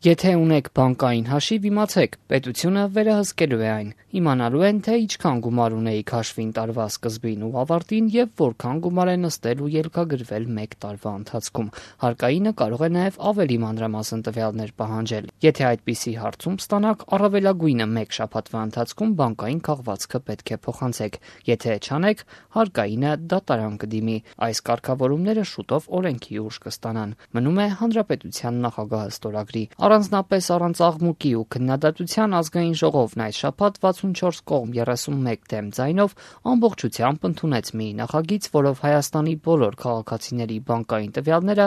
Եթե ունեք բանկային հաշիվ, իմացեք, պետությունը վերահսկելու է այն։ Իմանալու են, թե ինչքան գումար ունեիք հաշվին տարվա սկզբին ու ավարտին եւ որքան գումար է նստել ու ելքագրվել 1 տարվա ընթացքում։ Հարկայինը կարող է նաեւ ավելի մանրամասն տվյալներ պահանջել։ Եթե այդպիսի հարցում ստանաք, առավելագույնը 1 շաբաթվա ընթացքում բանկային քաղվածքը պետք է փոխանցեք։ Եթե չանեք, հարկայինը դատարան կդիմի։ Այս կարգավորումները շուտով օրենքի ուժ կստանան։ Մնում է հանրապետության նախագահը ստորագրի Առանձնապես առանց աղմուկի ու քննադատության Ազգային ժողովն այս շաբաթ 64 կողմ 31 դեմ ձայնով ամբողջությամբ ընդունեց մի նախագիծ, որով Հայաստանի բոլոր քաղաքացիների բանկային տվյալները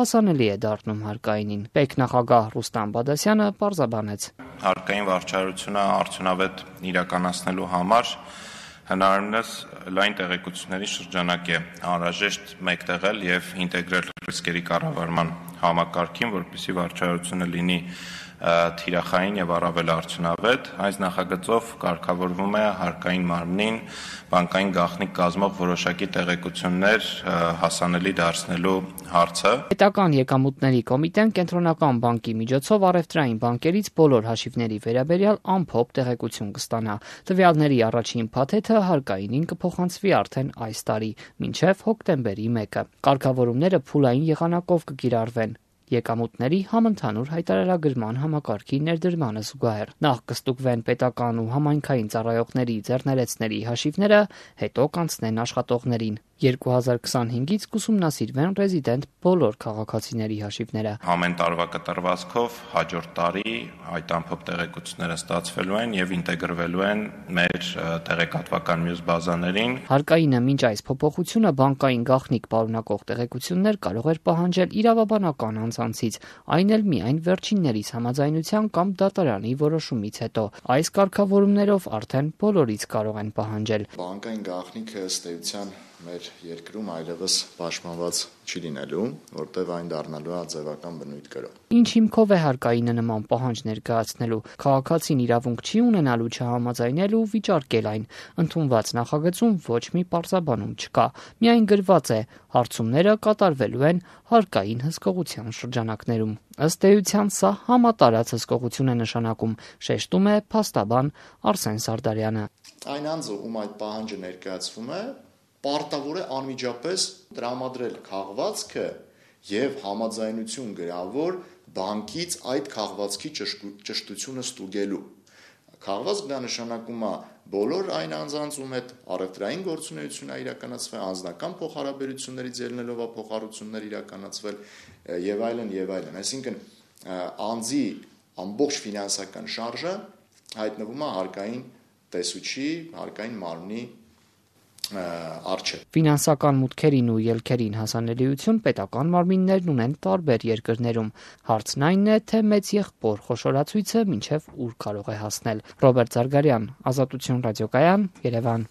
հասանելի է դառնում հարկայինին։ Պետնախագահ Ռուստամ Բադասյանը պարզաբանեց. Հարկային վարչարությունը արդյունավետ իրականացնելու համար հնարավորինս լայն տեղեկությունների շրջանակ է անհրաժեշտ մեկտեղել եւ ինտեգրել ռիսկերի կառավարման համակարգին, որպեսզի վարչարությունը լինի թիրախային եւ առավել արդյունավետ։ Այս նախագծով կարգավորվում է հարկային մարմնին բանկային գաղտնիք կազմող որոշակի տեղեկություններ հասանելի դարձնելու հարցը։ Պետական եկամուտների կոմիտեն կենտրոնական բանկի միջոցով առևտրային բանկերից բոլոր հաշիվների վերաբերյալ ամփոփ տեղեկություն կստանա։ Տվյալների առաջին փաթեթը հարկայինին կփոխանցվի արդեն այս տարի, մինչև հոկտեմբերի 1-ը։ Կարգավորումները փուլային եղանակով կկիրառվեն եկամուտների համընդհանուր հայտարարագրման համակարգի ներդրմանը զուգահեռ։ Նախ կստուգվեն պետական ու համայնքային ծառայողների ձեռներեցների հաշիվները, հետո կանցնեն աշխատողներին։ 2025-ից կուսումնասիրվեն ռեզիդենտ բոլոր քաղաքացիների հաշիվները։ Ամեն տարվա կտրվածքով հաջորդ տարի այդ ամփոփ տեղեկությունները ստացվելու են եւ ինտեգրվելու են մեր տեղեկատվական մյուս բազաներին։ Հարկայինը մինչ այս փոփոխությունը բանկային գաղտնիք պարունակող տեղեկություններ կարող էր պահանջել իրավաբանական անձանցից, այն էլ միայն վերջիններիս համաձայնության կամ դատարանի որոշումից հետո։ Այս կարգավորումներով արդեն բոլորից կարող են պահանջել։ Բանկային գաղտնիքը ըստ էության մեր երկրում այլևս պաշտպանված չի լինելու, որտեղ այն դառնալու է ձևական բնույթ կրող։ Ինչ հիմքով է հարկայինը նման պահանջ ներկայացնելու։ Քաղաքացին իրավունք չի ունենալու չհամաձայնել ու վիճարկել այն։ Ընդունված նախագծում ոչ մի պարզաբանում չկա։ Միայն գրված է. հարցումները կատարվելու են հարկային հսկողության շրջանակներում։ Ըստ էության սա համատարած հսկողություն է նշանակում, շեշտում է փաստաբան Արսեն Սարդարյանը։ Այն անձը, ում այդ պահանջը ներկայացվում է, պարտավոր է անմիջապես տրամադրել քաղվածքը եւ համաձայնություն գրավոր բանկից այդ քաղվածքի ճշտությունը ստուգելու։ Քաղվածք դա նշանակում է բոլոր այն անձանց, ում հետ առևտրային գործունեություն է իրականացվել, անձնական փոխհարաբերություններից ելնելով է փոխհարություններ իրականացվել եւ այլն եւ այլն։ Այսինքն անձի ամբողջ ֆինանսական շարժը հայտնվում է հարկային տեսուչի, հարկային մարմնի արժե։ Ֆինանսական մուտքերին ու ելքերին հասանելիություն պետական մարմիններն ունեն տարբեր երկրներում։ Հարցն այն է, թե մեծ եղբոր խոշորացույցը մինչև ուր կարող է հասնել։ Ռոբերտ Զարգարյան, Ազատություն ռադիոկայան, Երևան։